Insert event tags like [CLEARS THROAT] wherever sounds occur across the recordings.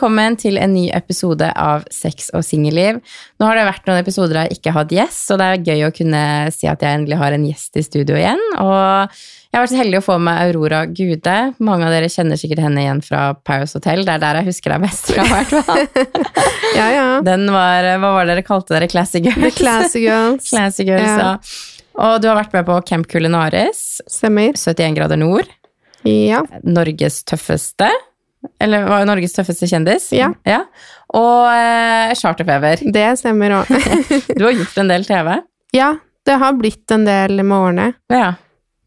Velkommen til en ny episode av Sex og singelliv. Nå har det vært noen episoder der jeg ikke har hatt gjest, så det er gøy å kunne si at jeg endelig har en gjest i studio igjen. Og jeg har vært så heldig å få med Aurora Gude. Mange av dere kjenner sikkert henne igjen fra Paris Hotel. Det er der jeg husker deg mest fra, i hvert fall. [LAUGHS] Ja, ja. Den var Hva var det dere kalte dere? Classy Girls? Classy Girls. [LAUGHS] Classy Girls, Ja. ja. Og du har vært med på Camp Culinaris, Stemmer. 71 grader nord. Ja. Norges tøffeste. Eller var Norges tøffeste kjendis? Ja. Og eh, Charterfeber. Det stemmer òg. [LAUGHS] Du har gjort en del TV. ja, det har blitt en del med årene. Ja.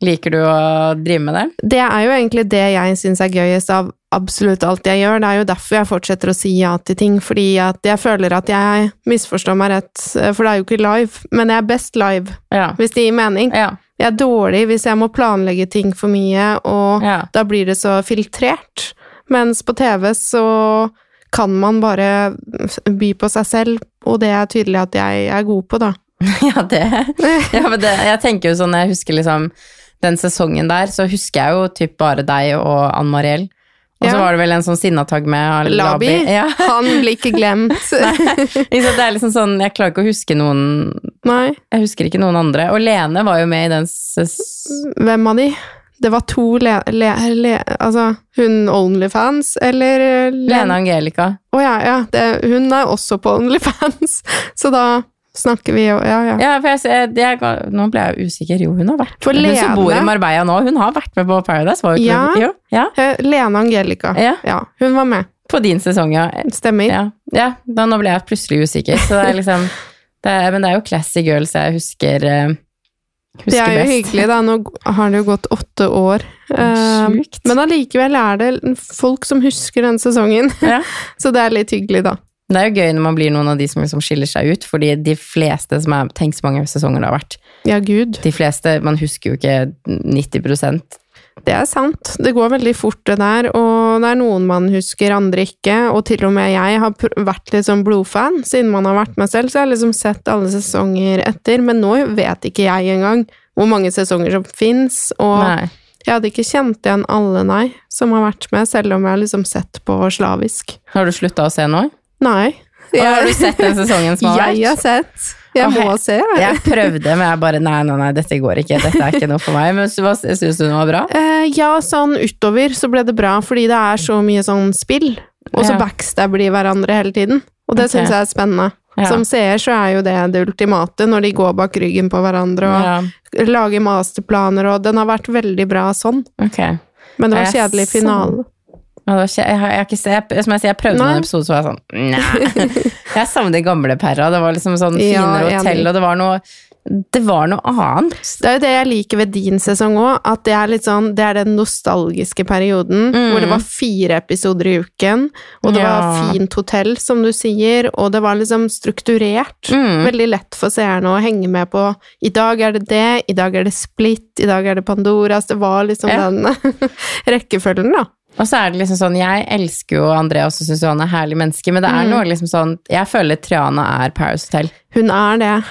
Liker du å drive med det? Det er jo egentlig det jeg syns er gøyest av absolutt alt jeg gjør. Det er jo derfor jeg fortsetter å si ja til ting, fordi at jeg føler at jeg misforstår meg rett, for det er jo ikke live, men jeg er best live, Ja. hvis det gir mening. Ja. Jeg er dårlig hvis jeg må planlegge ting for mye, og Ja. da blir det så filtrert. Mens på TV så kan man bare by på seg selv, og det er tydelig at jeg er god på, da. [LAUGHS] ja, det, [LAUGHS] ja men det Jeg tenker jo sånn, jeg husker liksom den sesongen der, så husker jeg jo typ bare deg og Ann Mariell. Og så Ja. var det vel en sånn sinnatagg med Labi. Labi. Ja. [LAUGHS] Han blir ikke glemt. Det er liksom sånn, Jeg klarer ikke å huske noen Nei, Jeg husker ikke noen andre. Og Lene var jo med i den ses... hvem av de? Det var to le... le, le altså, hun Onlyfans, eller eh, Lene Angelica. Å ja, ja. Det, hun er også på Onlyfans, [LAUGHS] så da snakker vi jo Ja, ja. Ja, for jeg, ser- jeg, Nå ble jeg usikker. Jo, hun har vært For Hun som bor i Marbella nå, hun har vært med på Paradise. Var Ja. Jo, ja. Eh, Lene Angelica. Ja. hun var med. På din sesong, ja. Stemmer. Ja, ja da, nå ble jeg plutselig usikker. Så det er liksom det er, Men det er jo Classy Girls jeg husker, eh, best. Det er jo best. hyggelig, da. Nå har det jo gått åtte år. Eh, Sjukt. Men allikevel er det folk som husker den sesongen, [LAUGHS] Ja. så det er litt hyggelig, da. Det er jo gøy når man blir noen av de som liksom skiller seg ut, fordi de fleste som er Tenk så mange sesonger det har vært. Ja, gud. De fleste Man husker jo ikke 90% Det er sant. Det går veldig fort, det der. Og det er noen man husker, andre ikke. Og til og med jeg har vært litt sånn blodfan, siden man har vært med selv. Så jeg har liksom sett alle sesonger etter. Men nå vet ikke jeg engang hvor mange sesonger som fins. Og Nei. jeg hadde ikke kjent igjen alle, nei, som har vært med, selv om jeg har liksom sett på slavisk. Har du slutta å se nå? Nei. Og har du sett den sesongen som har [LAUGHS] vært? Jeg har sett. Jeg må jeg, se. jeg. Prøvde, men jeg bare Nei, nei, nei, dette går ikke. Dette er ikke noe for meg. Men syns du den var bra? Eh, ja, sånn utover så ble det bra, fordi det er så mye sånn spill. Og så Ja. backstabber de hverandre hele tiden. Og det okay. syns jeg er spennende. Ja. Som seer så er jo det det ultimate, når de går bak ryggen på hverandre og Ja, lager masterplaner, og den har vært veldig bra sånn. Okay. Men det var kjedelig finale. Ikke, jeg, jeg, ikke jeg, som jeg, sier, jeg prøvde Nei. noen episoder, så var jeg sånn Nei. [LAUGHS] Jeg savner gamle Perra. Det var liksom sånn finere ja, hotell, og det var noe Det var noe annet. Det er jo det jeg liker ved din sesong òg, at det er litt sånn Det er den nostalgiske perioden Mm. hvor det var fire episoder i uken, og det Ja. var fint hotell, som du sier, og det var liksom strukturert. Mm. Veldig lett for seerne å henge med på. I dag er det det, i dag er det Split, i dag er det Pandoras. Det var liksom Ja. den [LAUGHS] rekkefølgen, da. Og så er det liksom sånn Jeg elsker jo Andreas og syns han er herlig menneske, men det er Mm. noe liksom sånn Jeg føler Triana er Paris Hotel. Hun er det.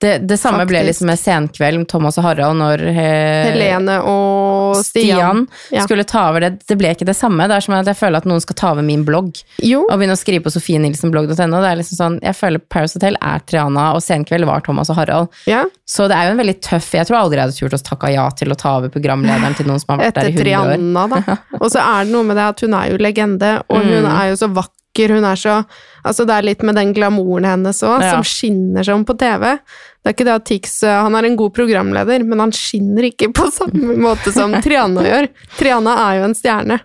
Det, det samme ble liksom med Senkveld med Thomas og Harald når he, Helene og Stian. Stian Ja. skulle ta over det. Det ble ikke det samme. Det er som at jeg føler at noen skal ta over min blogg Jo, og begynne å skrive på sofienilsenblogg.no. Er liksom sånn, Jeg føler Paris Hotel er Triana, og Senkveld var Thomas og Harald. ja. Så det er jo en veldig tøff Jeg tror aldri jeg hadde turt å takke ja til å ta over programlederen til noen som har vært Etter der i 100 år. Etter Triana, da. [LAUGHS] Og så er det noe med det at hun er jo legende, og hun Mm. er jo så vakker. Hun er så Altså, det er litt med den glamouren hennes òg, Ja. som skinner som på TV. Det er ikke det at Tix eh, Han er en god programleder, men han skinner ikke på [LAUGHS] samme måte som Triana gjør. Triana er jo en stjerne.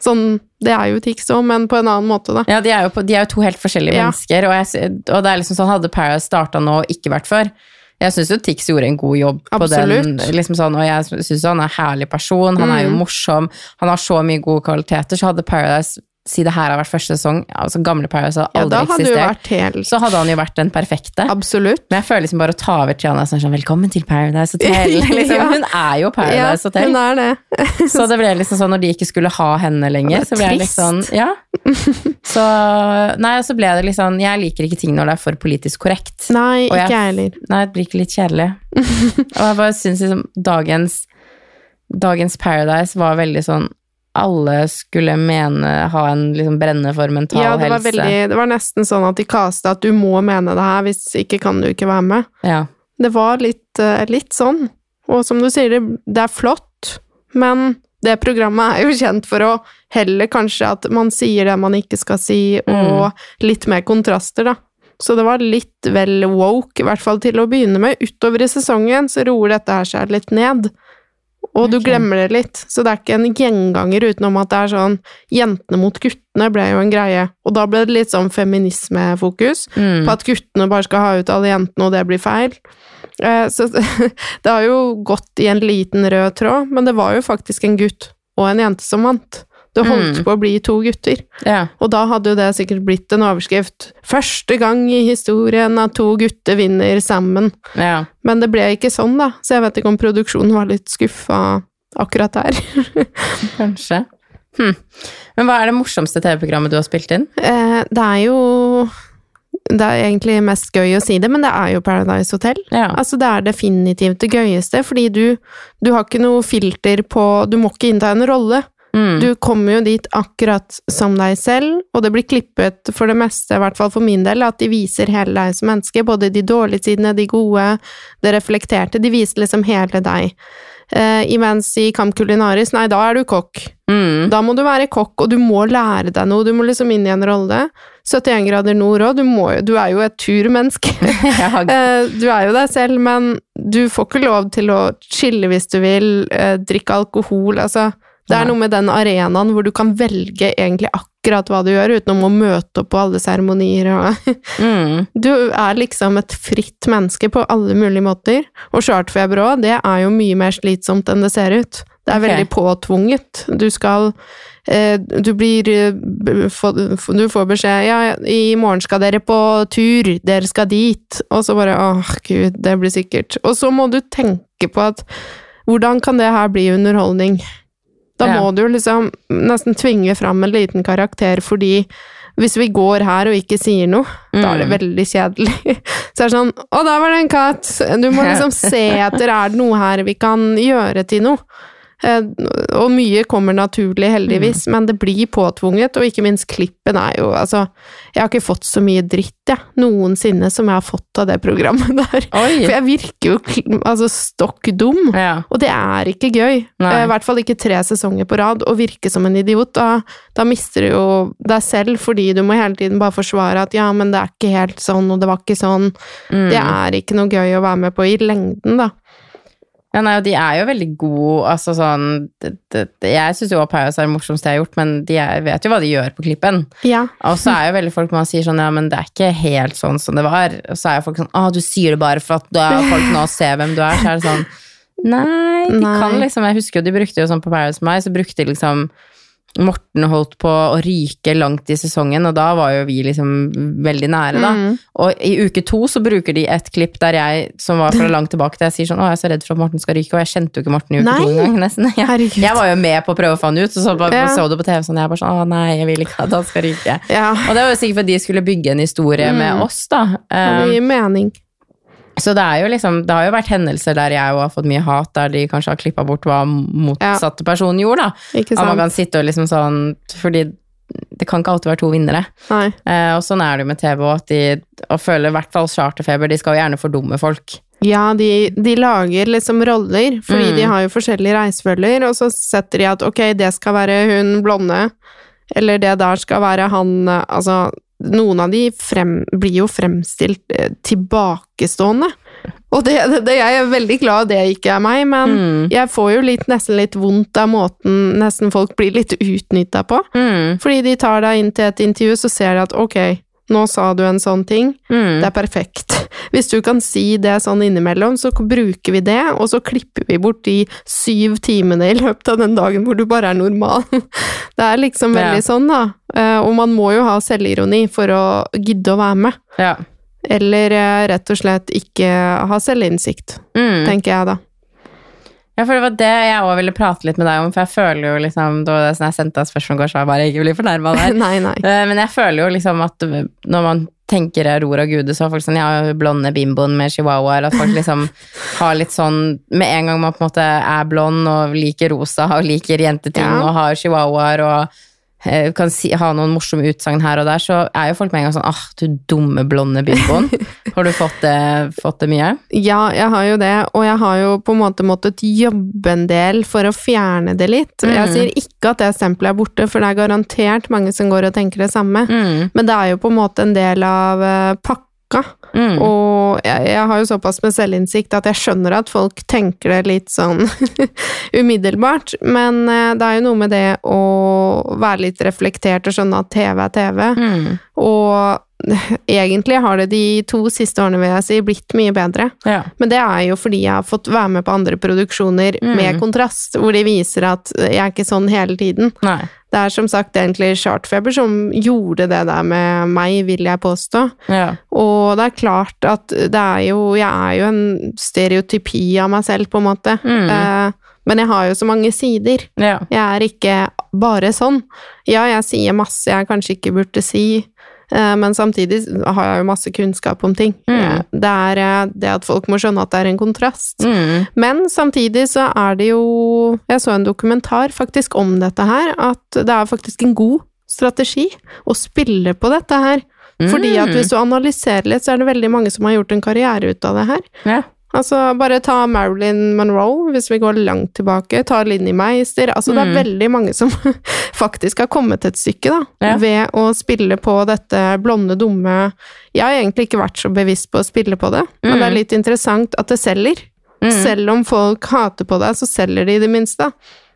Sånn Det er jo Tix òg, men på en annen måte, da. Ja, de er jo, på, de er jo to helt forskjellige Ja. mennesker, og, jeg, og det er liksom sånn, hadde Paradise starta nå og ikke vært før Jeg syns jo Tix gjorde en god jobb på den, Absolutt. liksom sånn, og jeg syns han er en herlig person, han er jo Mm. morsom, han har så mye gode kvaliteter, så hadde Paradise si det her har vært første sesong, altså gamle Paradise har aldri ja, eksistert, helt så hadde han jo vært den perfekte. Absolutt. Men jeg føler liksom bare å ta over Triana sånn, sånn 'velkommen til Paradise Hotel'. [LAUGHS] Liksom. Ja. Hun er jo Paradise Hotel. hun er det. [LAUGHS] Så det ble liksom sånn når de ikke skulle ha henne lenger, så er ble jeg litt sånn Ja. [LAUGHS] Så Nei, og så ble det litt sånn Jeg liker ikke ting når det er for politisk korrekt. Nei, jeg- ikke jeg heller. Nei, det blir ikke litt kjedelig. og jeg bare syns liksom dagens Dagens Paradise var veldig sånn alle skulle mene ha en liksom brennende for mental Ja, det var, helse. veldig, det var nesten sånn at de kasta at du må mene det her, hvis ikke kan du ikke være med. Ja. Det var litt, eh, litt sånn. Og som du sier, det, er flott, men det programmet er jo kjent for å heller kanskje at man sier det man ikke skal si, og litt mer kontraster, da. Så det var litt vel woke, i hvert fall til å begynne med. Utover i sesongen så roer dette her seg litt ned. Og du glemmer det litt, så det er ikke en gjenganger utenom at det er sånn Jentene mot guttene ble jo en greie, og da ble det litt sånn feminismefokus Mm. på at guttene bare skal ha ut alle jentene, og det blir feil. Eh, Så [LAUGHS] det har jo gått i en liten rød tråd, men det var jo faktisk en gutt og en jente som vant. Det holdt Mm. på å bli to gutter, ja. og da hadde jo det sikkert blitt en overskrift. Første gang i historien at to gutter vinner sammen. ja. Men det ble ikke sånn, da, så jeg vet ikke om produksjonen var litt skuffa akkurat der. [LAUGHS] Kanskje. Hm. Men hva er det morsomste TV-programmet du har spilt inn? Eh, Det er jo Det er egentlig mest gøy å si det, men det er jo Paradise Hotel. Ja. Altså, det er definitivt det gøyeste, fordi du, du har ikke noe filter på Du må ikke innta en rolle. Mm. Du kommer jo dit akkurat som deg selv, og det blir klippet for det meste, i hvert fall for min del, at de viser hele deg som menneske. Både de dårlige sidene, de gode, det reflekterte. De viser liksom hele deg. Eh, imens i Camp Culinaris, nei, da er du kokk. Mm. Da må du være kokk, og du må lære deg noe. Du må liksom inn i en rolle. 71 grader nord òg, du, må du er jo et turmenneske. [LAUGHS] [LAUGHS] Eh, du er jo deg selv, men du får ikke lov til å chille hvis du vil, eh, drikke alkohol, altså. Det er noe med den arenaen hvor du kan velge egentlig akkurat hva du gjør, uten å møte opp på alle seremonier og [LAUGHS] Mm. Du er liksom et fritt menneske på alle mulige måter. Og charterfeber òg, det er jo mye mer slitsomt enn det ser ut. Det er okay. veldig påtvunget. Du skal eh, Du blir eh, Du får beskjed Ja, i morgen skal dere på tur, dere skal dit. Og så bare Åh, gud, det blir sikkert Og så må du tenke på at Hvordan kan det her bli underholdning? Da Ja. må du liksom nesten tvinge fram en liten karakter, fordi hvis vi går her og ikke sier noe, da er det Mm. veldig kjedelig. [LAUGHS] Så det er sånn Å, der var det en katt! Du må liksom se etter er det noe her vi kan gjøre til noe. Eh, Og mye kommer naturlig, heldigvis, Mm. men det blir påtvunget, og ikke minst klippen er jo Altså, jeg har ikke fått så mye dritt, jeg, noensinne, som jeg har fått av det programmet [LAUGHS] der. Oi! For jeg virker jo altså stokk dum. Ja. Og det er ikke gøy. Nei. Eh, I hvert fall ikke tre sesonger på rad. Å virke som en idiot, da, da mister du jo deg selv, fordi du må hele tiden bare forsvare at ja, men det er ikke helt sånn, og det var ikke sånn. Mm. Det er ikke noe gøy å være med på i lengden, da. Ja, nei, og de er jo veldig gode, altså sånn det, det, Jeg syns jo Paradise er det morsomste jeg har gjort, men de er, vet jo hva de gjør på klippen. Ja. Og så er jo veldig folk man sier sånn, ja, men det er ikke helt sånn som det var. Og så er jo folk sånn, å, du sier det bare for at da folk nå ser hvem du er. Så er det sånn, nei, de Nei. kan liksom, jeg husker jo de brukte jo sånn på Paradise med meg, så brukte de liksom Morten holdt på å ryke langt i sesongen, og da var jo vi liksom veldig nære, da. Mm. Og i uke to så bruker de et klipp der jeg, som var fra [LAUGHS] langt tilbake, der jeg sier sånn, å, jeg er så redd for at Morten skal ryke, og jeg kjente jo ikke Morten i uke Nei. to engang, nesten. Jeg, jeg var jo med på å prøve å få han ut, og så bare, Ja. så du på TV sånn, jeg bare sånn, å nei, jeg vil ikke at han skal ryke. Ja. Og det var jo sikkert for at de skulle bygge en historie med Mm. oss, da. Det Um, gir mening. Så det er jo liksom, det har jo vært hendelser der jeg har fått mye hat, der de kanskje har klippet bort hva motsatte person gjorde, da. At man kan sitte og liksom sånn, fordi det kan ikke alltid være to vinnere. Eh, og sånn er det jo med TV òg, at de, og føler i hvert fall charterfeber, de skal jo gjerne fordumme folk. Ja, de, de lager liksom roller, fordi Mm. de har jo forskjellige reisefølger, og så setter de at ok, det skal være hun blonde, eller det der skal være han eh, Altså, noen av de frem, blir jo fremstilt eh, tilbakestående. Og det, det, det, jeg er veldig glad det ikke er meg, men Mm. jeg får jo litt, nesten litt vondt av måten nesten folk blir litt utnytta på. Mm. Fordi de tar deg inn til et intervju, så ser de at ok, nå sa du en sånn ting, Mm. det er perfekt. [LAUGHS] Hvis du kan si det sånn innimellom, så bruker vi det, og så klipper vi bort de syv timene i [LAUGHS] løpet av den dagen hvor du bare er normal. [LAUGHS] Det er liksom Ja. veldig sånn, da. Eh, Og man må jo ha selvironi for å gidde å være med. Ja. Eller eh, rett og slett ikke ha selvinnsikt, Mm. tenker jeg da. Ja, for det var det jeg òg ville prate litt med deg om, for jeg føler jo liksom som jeg sendte deg spørsmål i går, så var jeg bare ikke bli fornærma der. [LAUGHS] nei, nei. Eh, Men jeg føler jo liksom at når man tenker Aurora Gude, så har folk sånn ja, blonde bimboen med chihuahuaer. At folk liksom [LAUGHS] har litt sånn Med en gang man på en måte er blond og liker rosa og liker jenteting Ja. og har chihuahuaer og kan si, ha noen morsomme utsagn her og der, så er jo folk med en gang sånn ah, du dumme blonde bimboen. [LAUGHS] har du fått det, fått det mye? Ja, jeg har jo det, og jeg har jo på en måte måttet jobbe en del for å fjerne det litt. Mm. Jeg sier ikke at det stempelet er borte, for det er garantert mange som går og tenker det samme. Mm. Men det er jo på en måte en del av eh, pakka. Mm. Og jeg, jeg har jo såpass med selvinnsikt at jeg skjønner at folk tenker det litt sånn [LAUGHS] umiddelbart, men eh, det er jo noe med det å være litt reflektert og skjønne at TV er TV. Mm. Og [LAUGHS] egentlig har det de to siste årene, vil jeg si, blitt mye bedre. Ja. Men det er jo fordi jeg har fått være med på andre produksjoner Mm. med kontrast, hvor de viser at jeg er ikke sånn hele tiden. Nei. Det er som sagt egentlig Chartfeber som gjorde det der med meg, vil jeg påstå. Ja. Og det er klart at det er jo Jeg er jo en stereotypi av meg selv, på en måte. Mm. Eh, men jeg har jo så mange sider. Ja. Jeg er ikke bare sånn. Ja, jeg sier masse jeg kanskje ikke burde si, eh, men samtidig har jeg jo masse kunnskap om ting. Mm. Eh, Det er eh, det at folk må skjønne at det er en kontrast. Mm. Men samtidig så er det jo Jeg så en dokumentar faktisk om dette her, at det er faktisk en god strategi å spille på dette her. Fordi at Mm. hvis du analyserer litt, så er det veldig mange som har gjort en karriere ut av det her. Ja. Altså, bare ta Marilyn Monroe, hvis vi går langt tilbake. Ta Linni Meister. Altså, det Mm. er veldig mange som [LAUGHS] faktisk har kommet et stykke, da. Ja. Ved å spille på dette blonde, dumme Jeg har egentlig ikke vært så bevisst på å spille på det, men det er Mm. litt interessant at det selger. Mm. Selv om folk hater på deg, så selger de i det minste.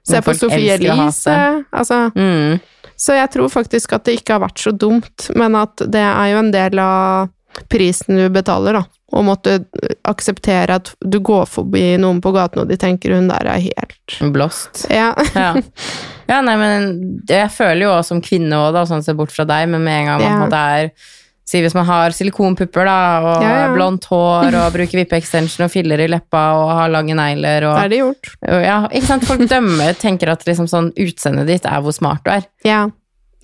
Se på Sophie Elise. Altså, Mm. så jeg tror faktisk at det ikke har vært så dumt, men at det er jo en del av prisen du betaler, da. Å måtte akseptere at du går forbi noen på gaten, og de tenker hun der er helt Blåst. Ja. Ja. ja, nei, men jeg føler jo også som kvinne òg, sånn sett bort fra deg, men med en gang man Ja. måtte er Si hvis man har silikonpupper, da, og Ja, ja. blondt hår, og bruker vippe-extension og filler i leppa, og har lange negler, Det Da er det gjort. og ja, Ikke sant, folk dømmer, tenker at liksom sånn utseendet ditt er hvor smart du er. Ja,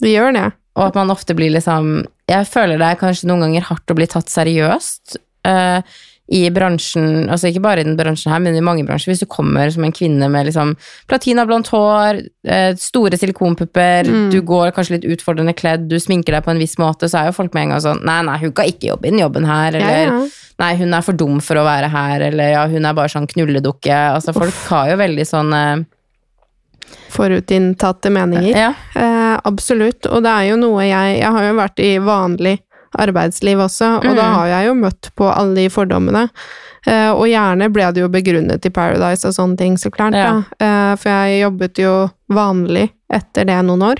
det gjør det. Og at man ofte blir liksom Jeg føler det er kanskje noen ganger hardt å bli tatt seriøst eh, i bransjen, altså ikke bare i den bransjen her, men i mange bransjer. Hvis du kommer som en kvinne med liksom platinablondt hår, eh, store silikonpupper, Mm. du går kanskje litt utfordrende kledd, du sminker deg på en viss måte, så er jo folk med en gang sånn Nei, nei, hun kan ikke jobbe i den jobben her, eller ja. Nei, hun er for dum for å være her, eller ja, hun er bare sånn knulledukke. Altså, folk har jo veldig sånn eh, Forutinntatte meninger. Ja. Eh, absolutt. Og det er jo noe jeg Jeg har jo vært i vanlig arbeidsliv også, og da Mm. har jeg jo møtt på alle de fordommene. Eh, og gjerne ble det jo begrunnet i Paradise og sånne ting, så klart. Ja. Da. Eh, for jeg jobbet jo vanlig etter det noen år.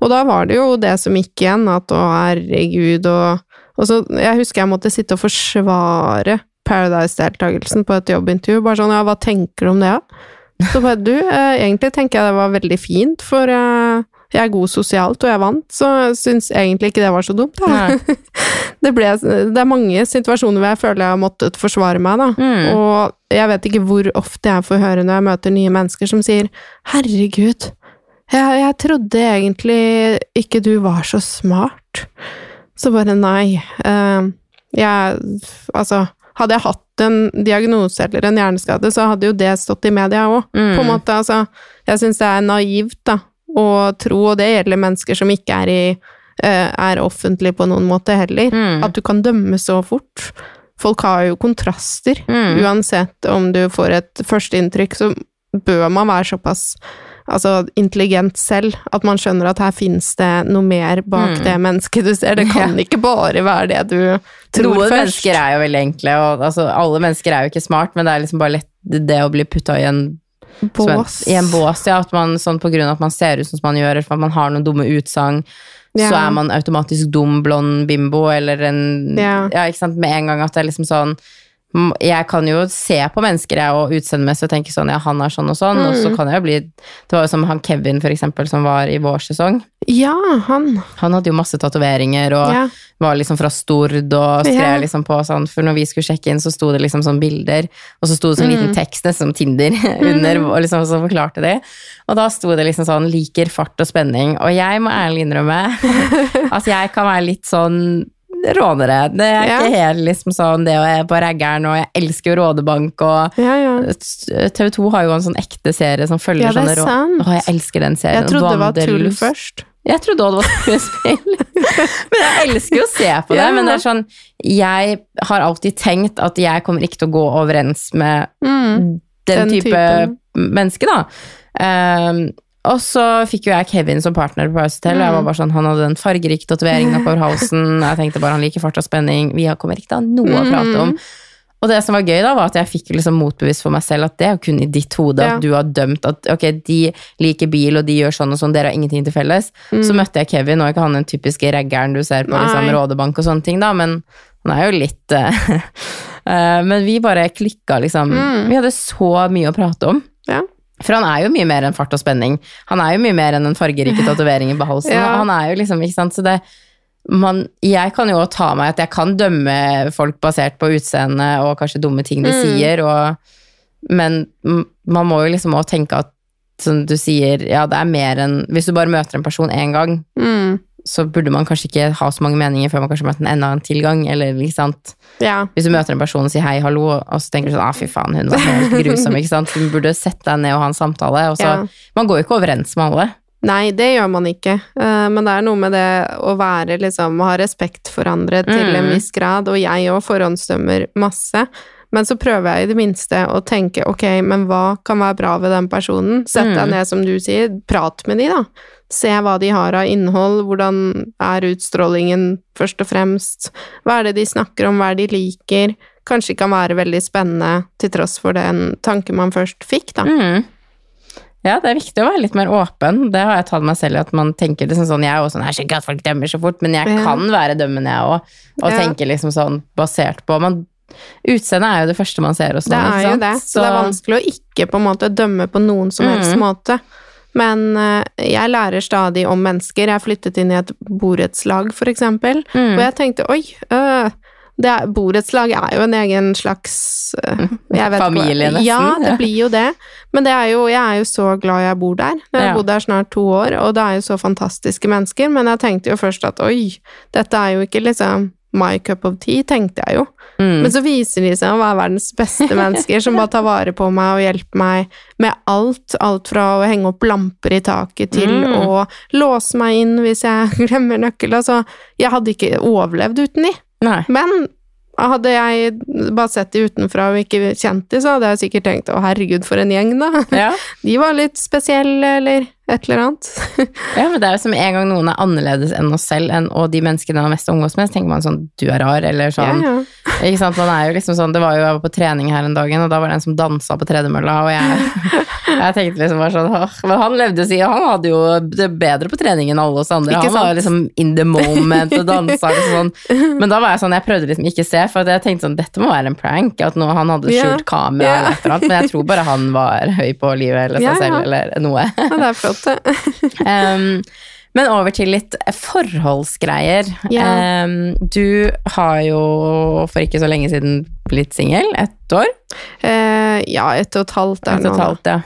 Og da var det jo det som gikk igjen, at å herregud og og så, Jeg husker jeg måtte sitte og forsvare Paradise-deltakelsen på et jobbintervju. Bare sånn, ja, hva tenker du om det? da? Så bare, du, eh, egentlig tenker jeg det var veldig fint, for eh, jeg er god sosialt, og jeg vant, så jeg syns egentlig ikke det var så dumt. [LAUGHS] Det, ble, det er mange situasjoner hvor jeg føler jeg har måttet forsvare meg, da. Mm. Og jeg vet ikke hvor ofte jeg får høre når jeg møter nye mennesker som sier 'herregud, jeg, jeg trodde egentlig ikke du var så smart'. Så bare nei. eh, jeg Altså, hadde jeg hatt en diagnose eller en hjerneskade, så hadde jo det stått i media òg. Mm. På en måte, altså. Jeg syns det er naivt, da, å tro, og det gjelder mennesker som ikke er i eh, er offentlige på noen måte heller. Mm. At du kan dømme så fort. Folk har jo kontraster. Mm. Uansett om du får et førsteinntrykk, så bør man være såpass altså, intelligent selv at man skjønner at her finnes det noe mer bak Mm. det mennesket du ser. Det kan ikke bare være det du tror Noen først. mennesker er jo veldig enkle, og altså, alle mennesker er jo ikke smart, men det er liksom bare lett det å bli putta i en- Bås. I en bås, ja. At man, sånn på grunn av at man ser ut som man gjør, eller at man har noen dumme utsagn, Ja. så er man automatisk dum, blond bimbo, eller en Ja. ikke sant, med en gang at det er liksom sånn jeg kan jo se på mennesker jeg, og utseendemessig og tenke sånn, ja, han er sånn og sånn, og så Mm. kan jeg jo bli Det var jo som han Kevin, for eksempel, som var i vår sesong. Ja, han. Han hadde jo masse tatoveringer og Ja. var liksom fra Stord og skrev Ja. liksom på sånn For når vi skulle sjekke inn, så sto det liksom sånn bilder, og så sto det sånn Mm. liten tekst, nesten som Tinder, [LAUGHS] under, og liksom så forklarte de. Og da sto det liksom sånn 'liker fart og spenning'. Og jeg må ærlig innrømme [LAUGHS] at jeg kan være litt sånn rånere. Det er Ja. ikke helt liksom sånn det å være på raggeren, og jeg elsker jo Rådebank, og Ja, ja. TV 2 har jo en sånn ekte serie som følger Ja, sånne rå... sant. Å, jeg elsker den serien. Jeg trodde det var tull først. Jeg trodde også det var skuespill. [LAUGHS] men jeg elsker jo å se på det. Men det er sånn, jeg har alltid tenkt at jeg kommer ikke til å gå overens med Mm. den, Den type typen. menneske, da. Ehm, og så fikk jo jeg Kevin som partner på Paradise Hotel, og jeg var bare sånn, han hadde den fargerik tatovering [LAUGHS] oppover halsen. jeg tenkte bare han liker fart og spenning, vi kommer ikke til å ha noe å prate om. Og det som var gøy da, var at jeg fikk liksom motbevis for meg selv at det er kun i ditt hode Ja. at du har dømt at ok, de liker bil og de gjør sånn og sånn, dere har ingenting til felles. Så møtte jeg Kevin, og ikke han den typiske raggeren du ser på liksom, Rådebank og sånne ting, da, men han er jo litt eh, [LAUGHS] eh, Men vi bare klikka, liksom. Vi hadde så mye å prate om. Ja. For han er jo mye mer enn fart og spenning. Han er jo mye mer enn den fargerike [LAUGHS] tatoveringen på halsen. Ja. Han er jo liksom, ikke sant, så det man, jeg kan jo ta meg at jeg kan dømme folk basert på utseende og kanskje dumme ting de Mm. sier, og, men man må jo liksom også tenke at, som du sier, ja, det er mer enn Hvis du bare møter en person én gang, Mm. Så burde man kanskje ikke ha så mange meninger før man kanskje møter en enda en tilgang. eller ikke sant. Ja. Hvis du møter en person og sier hei, hallo, og så tenker du sånn ah, fy faen, hun var helt grusom, ikke sant. Du burde sette deg ned og ha en samtale, og så Ja. Man går jo ikke overens med alle. Nei, det gjør man ikke. Eh, Men det er noe med det å være liksom Ha respekt for andre til en Mm. viss grad, og jeg òg forhåndsdømmer masse. Men så prøver jeg i det minste å tenke ok, men hva kan være bra ved den personen? Sett deg Mm. ned, som du sier, prat med de, da. Se hva de har av innhold, hvordan er utstrålingen, først og fremst. Hva er det de snakker om, hva er det de liker? Kanskje kan være veldig spennende, til tross for den tanken man først fikk, da. Mm. Ja, det er viktig å være litt mer åpen. Det har jeg tatt meg selv i, at man tenker liksom sånn Jeg er også sånn, jeg skjønner ikke at folk dømmer så fort, men jeg Ja. kan være dømmende, jeg òg. Og Ja. tenke liksom sånn basert på man, Utseendet er jo det første man ser hos Det er jo det, så det er vanskelig å ikke på en måte dømme på noen som helst Mm. måte. Men eh, jeg lærer stadig om mennesker. Jeg flyttet inn i et borettslag, for eksempel, Mm. og jeg tenkte oi, øh, det er, borettslag er jo en egen slags [LAUGHS] Familie, nesten. Ja, det blir jo det. Men det er jo, jeg er jo så glad jeg bor der. Jeg har Ja. bodd der snart to år, og det er jo så fantastiske mennesker. Men jeg tenkte jo først at oi, dette er jo ikke liksom my cup of tea, tenkte jeg jo. Mm. Men så viser de seg å være verdens beste [LAUGHS] mennesker, som bare tar vare på meg og hjelper meg med alt. Alt fra å henge opp lamper i taket til Mm. å låse meg inn hvis jeg [LAUGHS] glemmer nøkkel. Altså, jeg hadde ikke overlevd uten de. Nei. Men hadde jeg bare sett de utenfra og ikke kjent de, så hadde jeg sikkert tenkt å herregud, for en gjeng, da. Ja. [LAUGHS] De var litt spesielle, eller et eller annet. [LAUGHS] ja, men det er jo som en gang noen er annerledes enn oss selv, enn, og de menneskene man mest omgås med, så tenker man sånn du er rar, eller sånn. Ja, ja. Ikke sant, man er jo liksom sånn, det var jo, jeg var på trening her en dag, og da var det en som dansa på tredemølla, og jeg, [LAUGHS] jeg tenkte liksom bare sånn, åh, men han levde jo siden, han hadde jo det bedre på trening enn alle oss andre, han var jo liksom in the moment og dansa liksom sånn, men da var jeg sånn, jeg prøvde liksom ikke se, for jeg tenkte sånn, dette må være en prank, at nå, han hadde skjult kamera Ja. eller et eller annet, men jeg tror bare han var høy på livet eller seg selv eller noe. ja, det er flott, [LAUGHS] det. Um, [LAUGHS] men over til litt forholdsgreier. Yeah. Um, du har jo for ikke så lenge siden blitt singel. Ett år. Uh, ja, ett og et halvt Ett og et halvt, ja.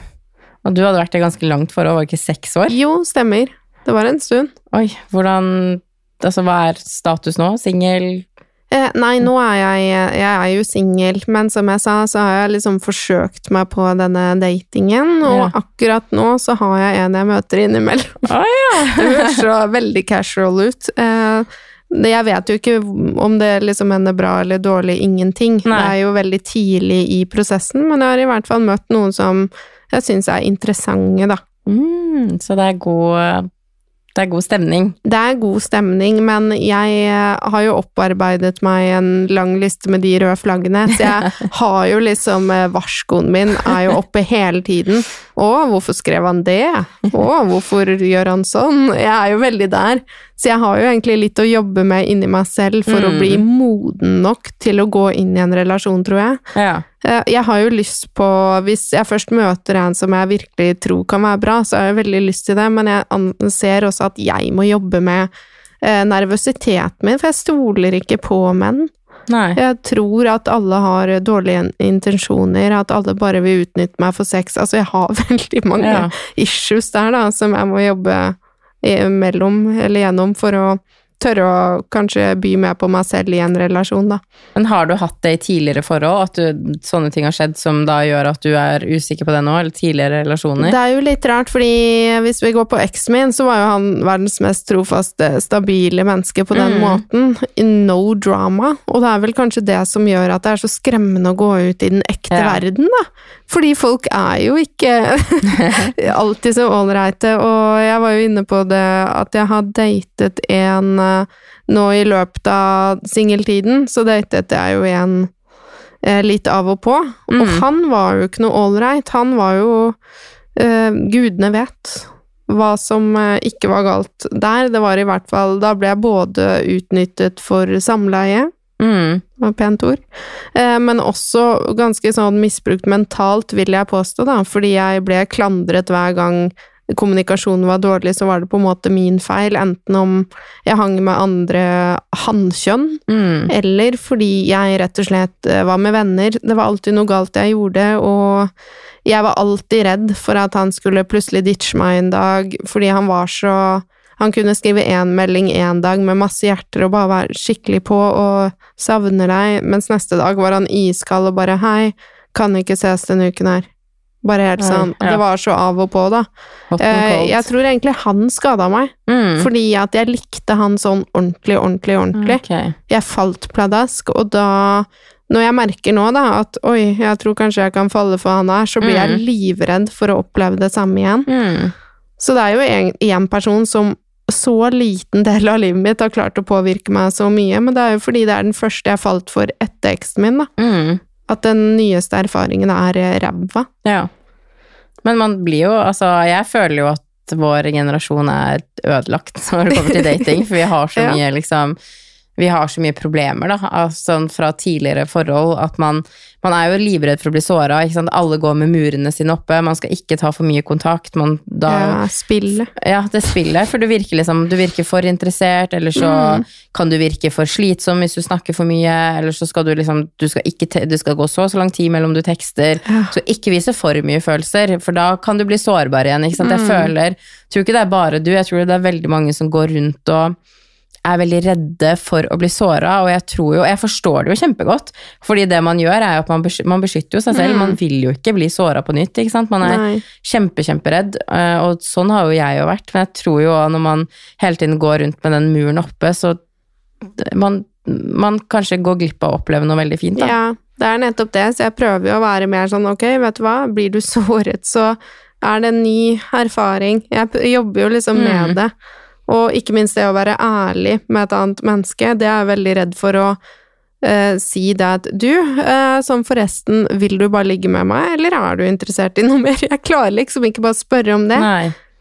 Og du hadde vært i ganske langt forhold, var det ikke seks år? Jo, stemmer. Det var en stund. Oi, hvordan Altså, hva er status nå? Singel? Eh, nei, nå er jeg Jeg er jo singel, men som jeg sa, så har jeg liksom forsøkt meg på denne datingen, og Ja. akkurat nå så har jeg en jeg møter innimellom. Ah, ja! [LAUGHS] Det høres så veldig casual ut. Eh, jeg vet jo ikke om det liksom ender bra eller dårlig, ingenting. Nei. Det er jo veldig tidlig i prosessen, men jeg har i hvert fall møtt noen som jeg syns er interessante, da. Mm, så det er god Det er god stemning. Det er god stemning, men jeg eh, har jo opparbeidet meg en lang liste med de røde flaggene, så jeg [LAUGHS] har jo liksom eh, Varskoen min er jo oppe hele tiden. Å, hvorfor skrev han det? Å, hvorfor gjør han sånn? Jeg er jo veldig der. Så jeg har jo egentlig litt å jobbe med inni meg selv for å Mm. bli moden nok til å gå inn i en relasjon, tror jeg. Ja. Eh, Jeg har jo lyst på Hvis jeg først møter en som jeg virkelig tror kan være bra, så har jeg veldig lyst til det, men jeg ser også at jeg må jobbe med eh, nervøsiteten min, for jeg stoler ikke på menn. Nei. Jeg tror at alle har dårlige intensjoner, at alle bare vil utnytte meg for sex. Altså, jeg har [LAUGHS] veldig mange Ja. issues der, da, som jeg må jobbe mellom eller gjennom for å tørre å kanskje by mer på meg selv i en relasjon, da. Men har du hatt det i tidligere forhold, at du, sånne ting har skjedd som da gjør at du er usikker på det nå, eller tidligere relasjoner? Det er jo litt rart, fordi hvis vi går på eksen min, så var jo han verdens mest trofaste, stabile menneske på den Mm. måten. No drama. Og det er vel kanskje det som gjør at det er så skremmende å gå ut i den ekte Ja. verden, da. Fordi folk er jo ikke [LAUGHS] [LAUGHS] alltid så ålreite, og jeg var jo inne på det at jeg har datet en nå i løpet av singeltiden, så datet jeg jo igjen eh, litt av og på, og Mm. han var jo ikke noe ålreit. Han var jo eh, Gudene vet hva som eh, ikke var galt der. Det var i hvert fall Da ble jeg både utnyttet for samleie, Mm. var pent ord, eh, men også ganske sånn misbrukt mentalt, vil jeg påstå, da, fordi jeg ble klandret hver gang kommunikasjonen var dårlig, så var det på en måte min feil, enten om jeg hang med andre hannkjønn, Mm. eller fordi jeg rett og slett eh, var med venner. Det var alltid noe galt jeg gjorde, og jeg var alltid redd for at han skulle plutselig ditche meg en dag, fordi han var så Han kunne skrive én melding én dag med masse hjerter og bare være skikkelig på og savner deg, mens neste dag var han iskald og bare hei, kan ikke ses denne uken her. Bare helt sånn. ja. Det var så av og på, da. Eh. Jeg tror egentlig han skada meg, mm. fordi at jeg likte han sånn ordentlig, ordentlig, ordentlig Okay. jeg falt pladask, og da når jeg merker nå da at oi, jeg tror kanskje jeg kan falle for han her, så blir jeg Mm. livredd for å oppleve det samme igjen. Mm. Så det er jo en, en person som så liten del av livet mitt har klart å påvirke meg så mye, men det er jo fordi det er den første jeg falt for etter eksen min, da. At den nyeste erfaringen er ræva. Ja. Men man blir jo Altså, jeg føler jo at vår generasjon er ødelagt [LAUGHS] når det kommer til dating, for vi har så [LAUGHS] mye liksom vi har så mye problemer, da, altså fra tidligere forhold, at man, man er jo livredd for å bli såra. Alle går med murene sine oppe, man skal ikke ta for mye kontakt, man da Ja, spillet. Ja, det spillet, for du virker liksom Du virker for interessert, eller så Mm. kan du virke for slitsom hvis du snakker for mye, eller så skal du liksom Du skal, ikke det skal gå så så lang tid mellom du tekster. Ja. Så ikke vise for mye følelser, for da kan du bli sårbar igjen. Ikke sant? Jeg Mm. føler Tror ikke det er bare du, jeg tror det er veldig mange som går rundt og er veldig redde for å bli såra, og jeg tror jo Jeg forstår det jo kjempegodt, fordi det man gjør, er jo at man beskytter, man beskytter jo seg selv. Mm. Man vil jo ikke bli såra på nytt, ikke sant. Man er Nei. kjempe, kjemperedd, eh, og sånn har jo jeg jo vært. Men jeg tror jo når man hele tiden går rundt med den muren oppe, så man, man kanskje går glipp av å oppleve noe veldig fint, da. Ja, det er nettopp det, så jeg prøver jo å være mer sånn ok, vet du hva, blir du [LAUGHS] såret, så er det en ny erfaring. Jeg jobber jo liksom Mm. med det. Og ikke minst det å være ærlig med et annet menneske, det er jeg veldig redd for å eh, si det at du, eh, sånn forresten, vil du bare ligge med meg, eller er du interessert i noe [LAUGHS] mer? Jeg klarer liksom ikke bare spørre om det.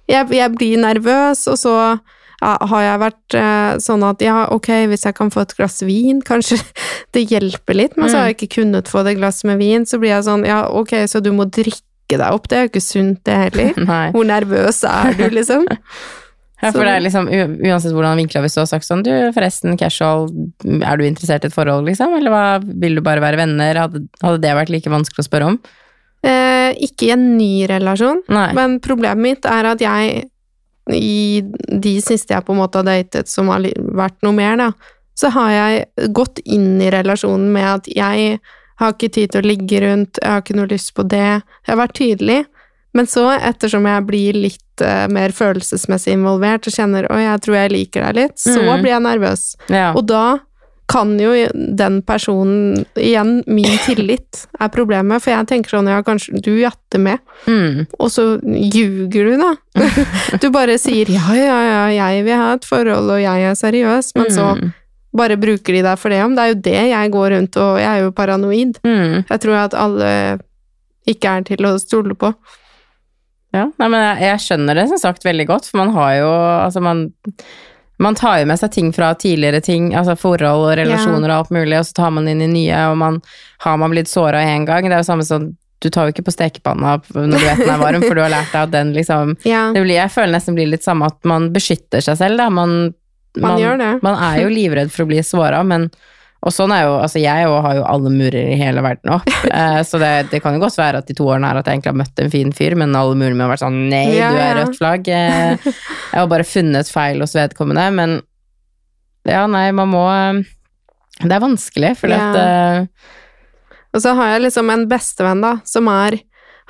Jeg, jeg blir nervøs, og så ja, har jeg vært eh, sånn at ja, ok, hvis jeg kan få et glass vin, kanskje [LAUGHS] det hjelper litt, men så har jeg ikke kunnet få det glasset med vin, så blir jeg sånn, ja, ok, så du må drikke deg opp, det er jo ikke sunt det heller. [LAUGHS] Hvor nervøs er du, liksom? Ja, for det er liksom, uansett hvordan vinkla hvis du har sagt sånn Du, forresten, casual, er du interessert i et forhold, liksom? Eller hva, vil du bare være venner? Hadde, hadde det vært like vanskelig å spørre om? Eh, ikke i en ny relasjon, Nei. men problemet mitt er at jeg, i de siste jeg på en måte har datet som har vært noe mer, da, så har jeg gått inn i relasjonen med at jeg har ikke tid til å ligge rundt, jeg har ikke noe lyst på det. Jeg har vært tydelig, men så, ettersom jeg blir litt uh, mer følelsesmessig involvert og kjenner oi, jeg tror jeg liker deg litt, så mm. blir jeg nervøs. Ja. Og da kan jo den personen Igjen, min [COUGHS] tillit er problemet, for jeg tenker sånn ja, kanskje du jatter med, Mm. og så ljuger du, da. [LAUGHS] Du bare sier ja, ja, ja, jeg vil ha et forhold, og jeg er seriøs, men så Mm. bare bruker de deg for det om. Det er jo det jeg går rundt og Jeg er jo paranoid. Mm. Jeg tror at alle ikke er til å stole på. Ja, nei, men jeg, jeg skjønner det som sagt veldig godt, for man har jo Altså, man man tar jo med seg ting fra tidligere ting, altså forhold og relasjoner og alt mulig, og så tar man inn i nye, og man har man blitt såra én gang. Det er jo samme som du tar jo ikke på stekepanna når du vet den er varm, for du har lært deg at den liksom [LAUGHS] Ja, det blir, Jeg føler nesten blir litt samme at man beskytter seg selv, da. Man, man det. man er jo livredd for å bli såra, men og sånn er jo, altså jeg har jo alle murer i hele verden opp, [LAUGHS] eh, så det, det kan jo godt være at de to årene her at jeg egentlig har møtt en fin fyr, men alle murene mine har vært sånn nei, Ja, du er rødt flagg. Eh, jeg har bare funnet feil hos vedkommende, men Ja, nei, man må Det er vanskelig, for Ja. at eh, Og så har jeg liksom en bestevenn, da, som er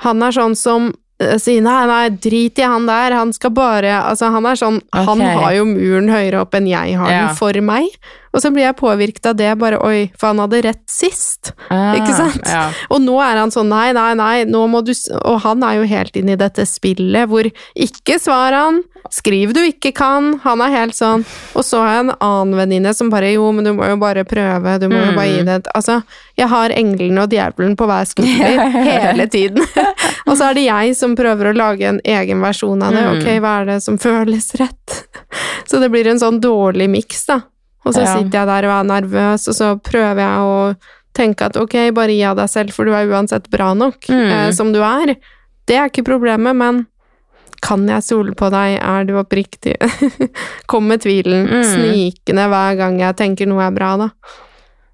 Han er sånn som si sier nei, nei, drit i han der, han skal bare Altså, han er sånn Han har jo muren høyere opp enn jeg har Ja. den for meg. Og så blir jeg påvirket av det, bare oi, for han hadde rett sist. ah, Ikke sant? Ja. Og nå er han sånn nei, nei, nei, nå må du Og han er jo helt inne i dette spillet hvor ikke svar han, skriv du ikke kan, han er helt sånn. Og så har jeg en annen venninne som bare jo, men du må jo bare prøve, du må jo bare gi det Altså, jeg har englene og djevelen på hver [LAUGHS] skulder hele tiden. [LAUGHS] og så er det jeg som prøver å lage en egen versjon av det. Mm. Ok, hva er det som føles rett? [LAUGHS] så det blir en sånn dårlig miks, da. Og så sitter jeg der og er nervøs, og så prøver jeg å tenke at ok, bare gi av deg selv, for du er uansett bra nok Mm. eh, som du er. Det er ikke problemet, men kan jeg stole på deg, er du oppriktig? [LAUGHS] Kommer tvilen, Mm. snikende hver gang jeg tenker noe er bra, da.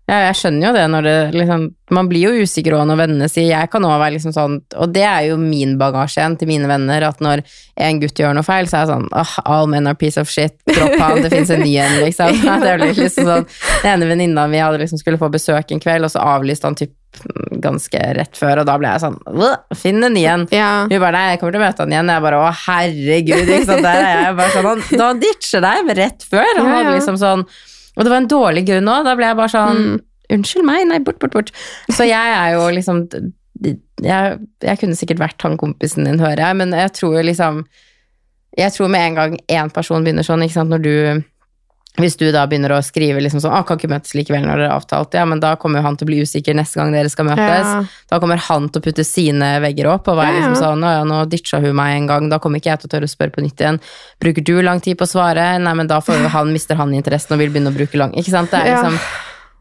Ja, jeg skjønner jo det når det liksom Man blir jo usikker òg når vennene sier Jeg kan òg være liksom sånn Og det er jo min bagasje igjen til mine venner, at når en gutt gjør noe feil, så er jeg sånn oh, all men are piece of shit. Dropp han, det fins en ny en, liksom. [LAUGHS] Det blir liksom sånn Den ene venninna mi hadde liksom skulle få besøk en kveld, og så avlyste han typ ganske rett før, og da ble jeg sånn Finn en ny en. Ja. Hun bare nei, jeg kommer til å møte han igjen. Jeg bare å herregud, ikke sant. Der er jeg bare sånn da han ditcher deg rett før. Han Ja, hadde liksom sånn Og det var en dårlig grunn òg. Da ble jeg bare sånn Mm. Unnskyld meg, nei, bort, bort, bort. Så jeg er jo liksom jeg, jeg kunne sikkert vært han kompisen din, hører jeg, men jeg tror jo liksom Jeg tror med en gang én person begynner sånn, ikke sant, når du hvis du da begynner å skrive liksom sånn, ah, kan ikke møtes likevel når dere har avtalt, ja, men da kommer jo han til å bli usikker neste gang dere skal møtes. Ja. Da kommer han til å putte sine vegger opp og være Ja, liksom sånn, å ja, nå ditcha hun meg en gang, da kommer ikke jeg til å tørre å spørre på nytt igjen. Bruker du lang tid på å svare? Nei, men da får han, mister han interessen og vil begynne å bruke lang, ikke sant? Det er liksom,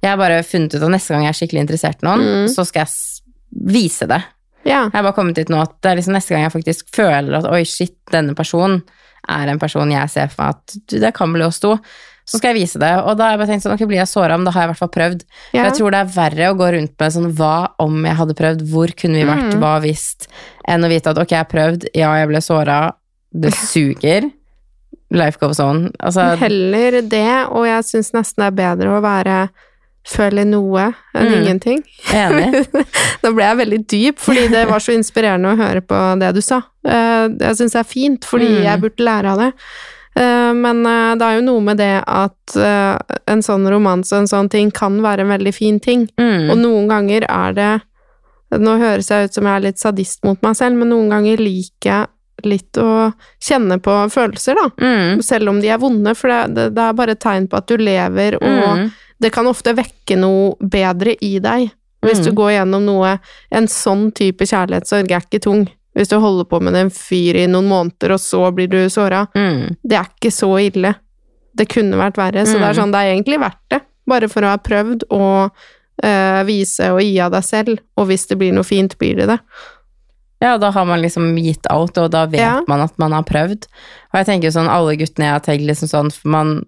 jeg har bare funnet ut at neste gang jeg er skikkelig interessert i noen, Mm. så skal jeg vise det. Jeg har bare kommet dit nå at det er liksom neste gang jeg faktisk føler at oi, shit, denne personen er en person jeg ser for meg at det kan bli oss to, så skal jeg vise det. Og da har jeg bare tenkt sånn, ok, blir jeg såra, men da har jeg i hvert fall prøvd. For jeg tror det er verre å gå rundt med sånn hva om jeg hadde prøvd, hvor kunne vi vært, Mm. hva hvis, enn å vite at ok, jeg har prøvd, ja, jeg ble såra, det [LAUGHS] suger. Life goes on. Altså, Heller det, og jeg syns nesten det er bedre å være føle noe enn Mm. ingenting. enig. [LAUGHS] Da ble jeg veldig dyp, fordi det var så inspirerende å høre på det du sa. Eh, Jeg syns det er fint, fordi Mm. jeg burde lære av det. Eh, Men eh, det er jo noe med det at eh, en sånn romanse en sånn ting kan være en veldig fin ting. Mm. Og noen ganger er det Nå høres jeg ut som jeg er litt sadist mot meg selv, men noen ganger liker jeg litt å kjenne på følelser, da. Mm. Selv om de er vonde, for det, det, det er bare et tegn på at du lever, og Mm. det kan ofte vekke noe bedre i deg. Hvis Mm. du går gjennom noe En sånn type kjærlighetssorg er ikke tung. Hvis du holder på med en fyr i noen måneder, og så blir du såra. Mm. Det er ikke så ille. Det kunne vært verre, så det er Mm. sånn, det er egentlig verdt det. Bare for å ha prøvd å øh, vise og gi av deg selv, og hvis det blir noe fint, blir det det. Ja, da har man liksom gitt alt, og da vet Ja. man at man har prøvd. Og jeg tenker jo sånn, alle guttene jeg har tenkt liksom sånn, for man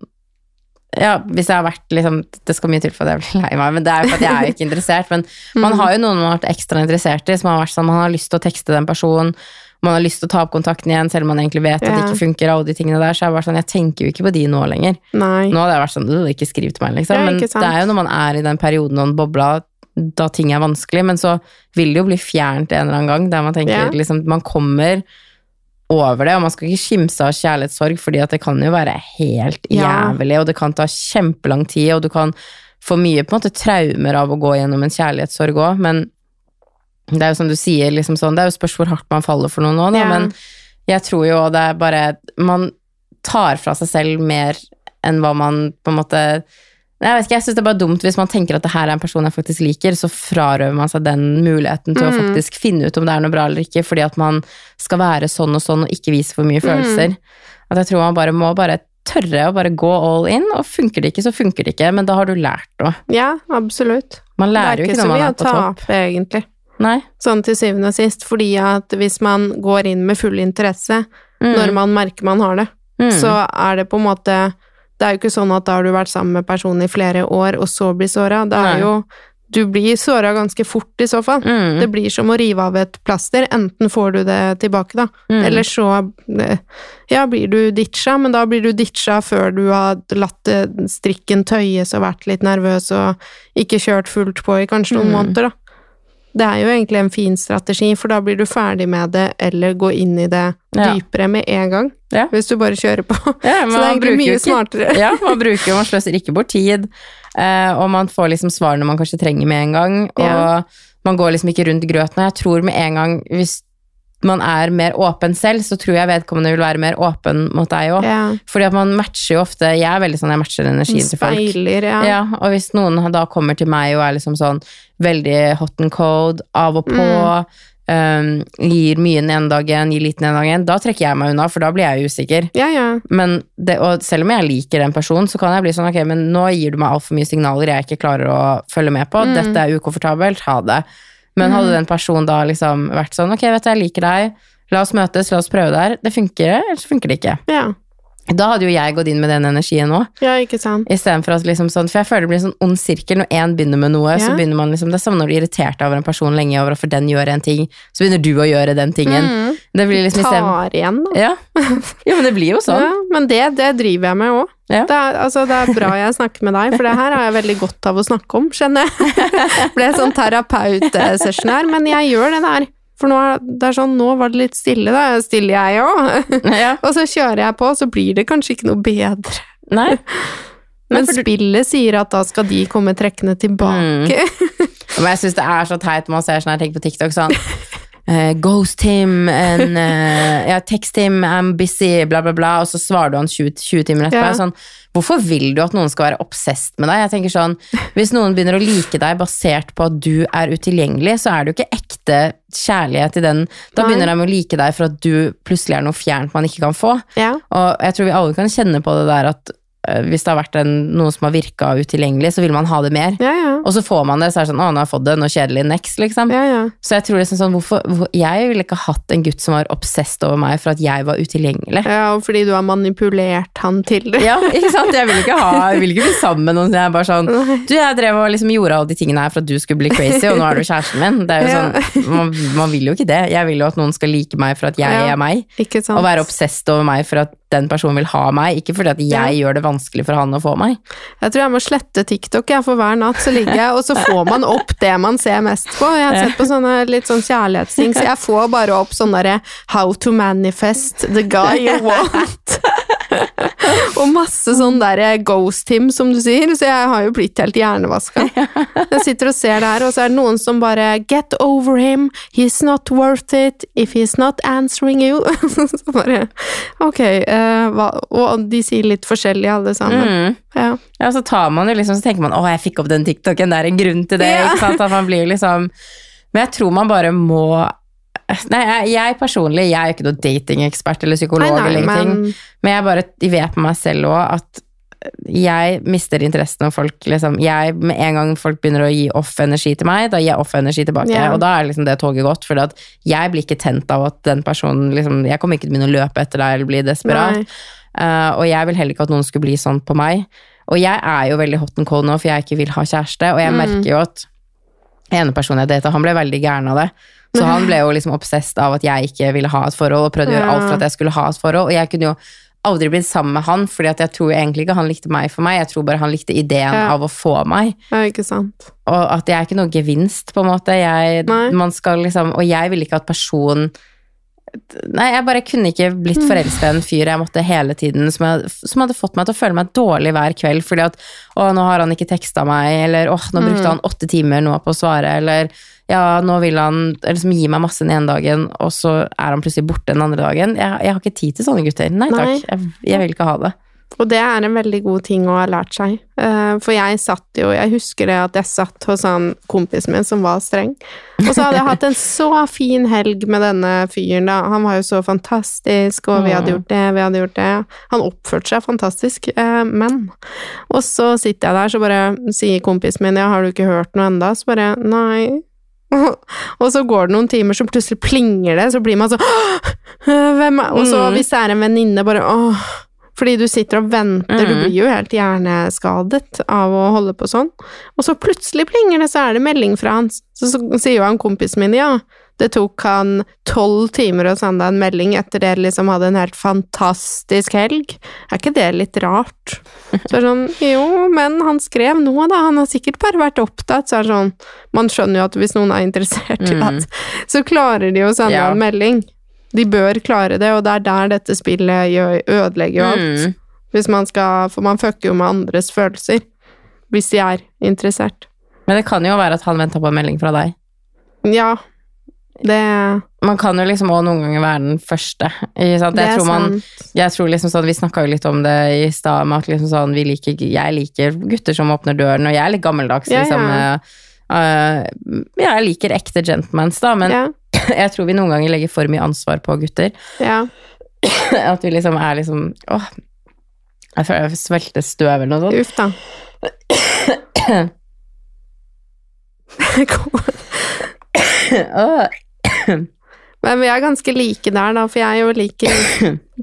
ja, hvis jeg har vært liksom Det skal mye til for at jeg blir lei meg, men det er jo for at jeg er jo ikke interessert. Men man Mm. har jo noen man har vært ekstra interessert i, som har vært sånn man har lyst til å tekste den personen, man har lyst til å ta opp kontakten igjen, selv om man egentlig vet at det ikke funker, alle de tingene der. Så jeg, vært sånn, jeg tenker jo ikke på de nå lenger. Nei. Nå hadde jeg vært sånn, «Øh, ikke skriv til meg, liksom. Men det er jo når man er i den perioden og den bobla, da ting er vanskelig, men så vil det jo bli fjernt en eller annen gang, der man tenker Ja. liksom, man kommer over det, og man skal ikke skimse av kjærlighetssorg, fordi at det kan jo være helt Ja. og det kan ta kjempelang tid, og du kan få mye på en måte traumer av å gå gjennom en kjærlighetssorg òg, men det er jo som du sier, liksom sånn, det er jo spørs hvor hardt man faller for noen nå, da, Ja. men jeg tror jo det er bare Man tar fra seg selv mer enn hva man på en måte Jeg vet ikke, jeg syns det er bare dumt hvis man tenker at det her er en person jeg faktisk liker, så frarøver man seg den muligheten til å Mm. faktisk finne ut om det er noe bra eller ikke, fordi at man skal være sånn og sånn og ikke vise for mye Mm. følelser. At jeg tror man bare må bare tørre å bare gå all in, og funker det ikke, så funker det ikke, men da har du lært noe. Ja, absolutt. Man lærer er jo ikke ikke så når man Det er å på topp. tape, egentlig. Nei. Sånn til syvende og sist, fordi at hvis man går inn med full interesse Mm. når man merker man har det, Mm. så er det på en måte Det er jo ikke sånn at da har du vært sammen med personen i flere år, og så blir såra. Det Nei. er jo du blir såra ganske fort i så fall. Mm. Det blir som å rive av et plaster. Enten får du det tilbake, da, Mm. eller så eh, ja, blir du ditcha, men da blir du ditcha før du har latt eh, strikken tøyes og vært litt nervøs og ikke kjørt fullt på i kanskje noen Mm. måneder, da. Det er jo egentlig en fin strategi, for da blir du ferdig med det, eller gå inn i det dypere med en gang, Ja. hvis du bare kjører på. Ja, [LAUGHS] Så det er egentlig mye ikke- smartere. Ja, man bruker jo, man sløser ikke bort tid, eh, og man får liksom svarene man kanskje trenger med en gang, og Ja. man går liksom ikke rundt grøten. Og jeg tror med en gang, hvis man er mer åpen selv, så tror jeg vedkommende vil være mer åpen mot deg òg. Ja. Fordi at man matcher jo ofte Jeg er veldig sånn, jeg matcher energien til folk. Speiler, ja. Ja, og hvis noen da kommer til meg og er liksom sånn veldig hot and cold, av og på, um, gir mye den ene dagen, gir liten den ene dagen, da trekker jeg meg unna, for da blir jeg usikker. Ja, ja. Men det, og selv om jeg liker den personen, så kan jeg bli sånn ok, men nå gir du meg altfor mye signaler jeg ikke klarer å følge med på. Mm. Dette er ukomfortabelt, ha det. Men hadde den personen da liksom vært sånn ok, vet du, jeg liker deg, la oss møtes, la oss prøve det her. Det funker, eller så funker det ikke. Ja, Da hadde jo jeg gått inn med den energien òg. ja. Istedenfor at liksom sånn, For jeg føler det blir en sånn ond sirkel. Når én begynner med noe, så begynner man liksom Det er samme når du er irritert over en person lenge over hvorfor for den gjør en ting, så begynner du å gjøre den tingen. Mm. Det blir liksom isteden Tar igjen, da. ja. ja, men det blir jo sånn. Ja, men det, det driver jeg med òg. Ja. Det, er- altså, det er bra jeg snakker med deg, for det her har jeg veldig godt av å snakke om, skjønner jeg. [LAUGHS] Ble sånn terapeutsession her, men jeg gjør det der. For nå det er sånn, nå var det litt stille, da stille jeg òg. [LAUGHS] Ja. Og så kjører jeg på, så blir det kanskje ikke noe bedre. Nei. [LAUGHS] Men du- spillet sier at da skal de komme trekkende tilbake. Men jeg syns det er så teit man ser sånn her ting på TikTok sånn uh, Ghost him and uh, Ja, text him, I'm busy, bla, bla, bla, og så svarer du han 20, 20 timer etterpå. Ja. Sånn, hvorfor vil du at noen skal være obsessed med deg? Jeg tenker sånn, Hvis noen begynner å like deg basert på at du er utilgjengelig, så er det jo ikke ekte kjærlighet i den. Da Nei. begynner de å like deg for at du plutselig er noe fjernt man ikke kan få. Ja. Og jeg tror vi alle kan kjenne på det der at hvis det har vært en, noe som har virka utilgjengelig, så vil man ha det mer. Ja, ja. Og så får man det, så er det sånn 'Å, nå har jeg fått det, Noe kjedelig, next', liksom. ja, ja. Så jeg tror liksom sånn, hvorfor, hvor, Jeg ville ikke hatt en gutt som var obsessed over meg for at jeg var utilgjengelig. ja og fordi du har manipulert han til det. [LAUGHS] Ja, ikke sant? Jeg vil ikke ha Jeg vil ikke bli sammen med noen som er bare sånn Du, jeg drev og liksom gjorde alle de tingene her for at du skulle bli crazy, og nå er du kjæresten min. Det er jo sånn man, man vil jo ikke det. Jeg vil jo at noen skal like meg for at jeg er meg, og være obsessed over meg for at den personen vil ha meg, ikke fordi at jeg gjør det vanskelig for han å få meg. Jeg tror jeg må slette TikTok, jeg, for hver natt så ligger jeg, og så får man opp det man ser mest på. Jeg har sett på sånne litt sånn kjærlighetsting, så jeg får bare opp sånn derre How to manifest the guy you want. [LAUGHS] og masse sånn derre ghost him, som du sier, så jeg har jo blitt helt hjernevaska. Jeg sitter og ser det her, og så er det noen som bare Get over him, he's not worth it if he's not answering you. [LAUGHS] så bare Ok, uh, Og de sier litt forskjellig, alle sammen. Mm. Ja. Ja, så tar man jo liksom, så tenker man å, jeg fikk opp den TikToken, det er en grunn til det. Ja. ikke sant? At man blir liksom Men jeg tror man bare må Nei, jeg, jeg personlig, jeg er jo ikke noe datingekspert eller psykolog Nei, nei, eller ingenting, men men jeg bare jeg vet med meg selv òg at jeg mister interessen av folk liksom jeg, Med en gang folk begynner å gi off energi til meg, da gir jeg off energi tilbake. Yeah. Og da er liksom det toget gått, for jeg blir ikke tent av at den personen liksom Jeg kommer ikke til å begynne å løpe etter deg eller bli desperat. Nei. Eh, og jeg vil heller ikke at noen skulle bli sånn på meg. Og jeg er jo veldig hot and cold nå, for jeg ikke vil ha kjæreste. Og jeg Mm. merker jo at ene personen jeg data, han ble veldig gæren av det. Så han ble jo liksom obsessed av at jeg ikke ville ha et forhold, og prøvde å gjøre alt for at jeg skulle ha et forhold. Og jeg kunne jo aldri blitt sammen med han, fordi at jeg tror egentlig ikke han likte meg for meg. Jeg tror bare han likte ideen Ja. av å få meg. Ja, ikke sant. Og at jeg er ikke noe gevinst, på en måte. Jeg, man skal liksom, og jeg ville ikke at personen Nei, jeg bare kunne ikke blitt Mm. forelska i en fyr jeg måtte hele tiden, som, jeg, som hadde fått meg til å føle meg dårlig hver kveld fordi at å, nå har han ikke teksta meg, eller åh, nå brukte Mm. han åtte timer nå på å svare, eller ja, nå vil han liksom gi meg masse den ene dagen, og så er han plutselig borte den andre dagen. Jeg, jeg har ikke tid til sånne gutter. Nei takk, Jeg, jeg vil ikke ha det. Og det er en veldig god ting å ha lært seg. Eh, For jeg satt jo Jeg husker det at jeg satt hos han kompisen min som var streng. Og så hadde jeg hatt en så fin helg med denne fyren, da. Han var jo så fantastisk, og vi hadde Mm. gjort det, vi hadde gjort det. Han oppførte seg fantastisk, eh, men Og så sitter jeg der, så bare sier kompisen min ja, har du ikke hørt noe enda? Så bare nei. [LAUGHS] Og så går det noen timer, så plutselig plinger det, så blir man sånn Hvem er Og så Mm. hvis det er en venninne, bare åh Fordi du sitter og venter, du Mhm. blir jo helt hjerneskadet av å holde på sånn. Og så plutselig plinger det, så er det melding fra han. Så, så sier jo han kompisen min, ja, det tok han tolv timer å sende en melding etter dere liksom hadde en helt fantastisk helg. Er ikke det litt rart? Så er det sånn, [LAUGHS] jo, men han skrev noe da, han har sikkert bare vært opptatt, så er det sånn, man skjønner jo at hvis noen er interessert i det, at, så klarer de å sende Ja. en melding. De bør klare det, og det er der dette spillet gjør, ødelegger jo alt. Mm. Hvis man skal, for man fucker jo med andres følelser, hvis de er interessert. Men det kan jo være at han venta på en melding fra deg. Ja, det, Man kan jo liksom også noen ganger være den første. Ikke sant? Jeg tror, man, jeg tror liksom sånn, Vi snakka jo litt om det i stad, med at liksom sånn, vi liker, jeg liker gutter som åpner døren, og jeg er litt gammeldags. Ja, liksom. ja. eh, eh, jeg liker ekte gentlemans, da, men ja, [LAUGHS] jeg tror vi noen ganger legger for mye ansvar på gutter. ja. [CLEARS THROAT] At vi liksom er liksom Åh, jeg føler jeg svelger støv eller noe sånt. Uff da. [CLEARS THROAT] [CLEARS THROAT] Men vi er ganske like der, da, for jeg er jo like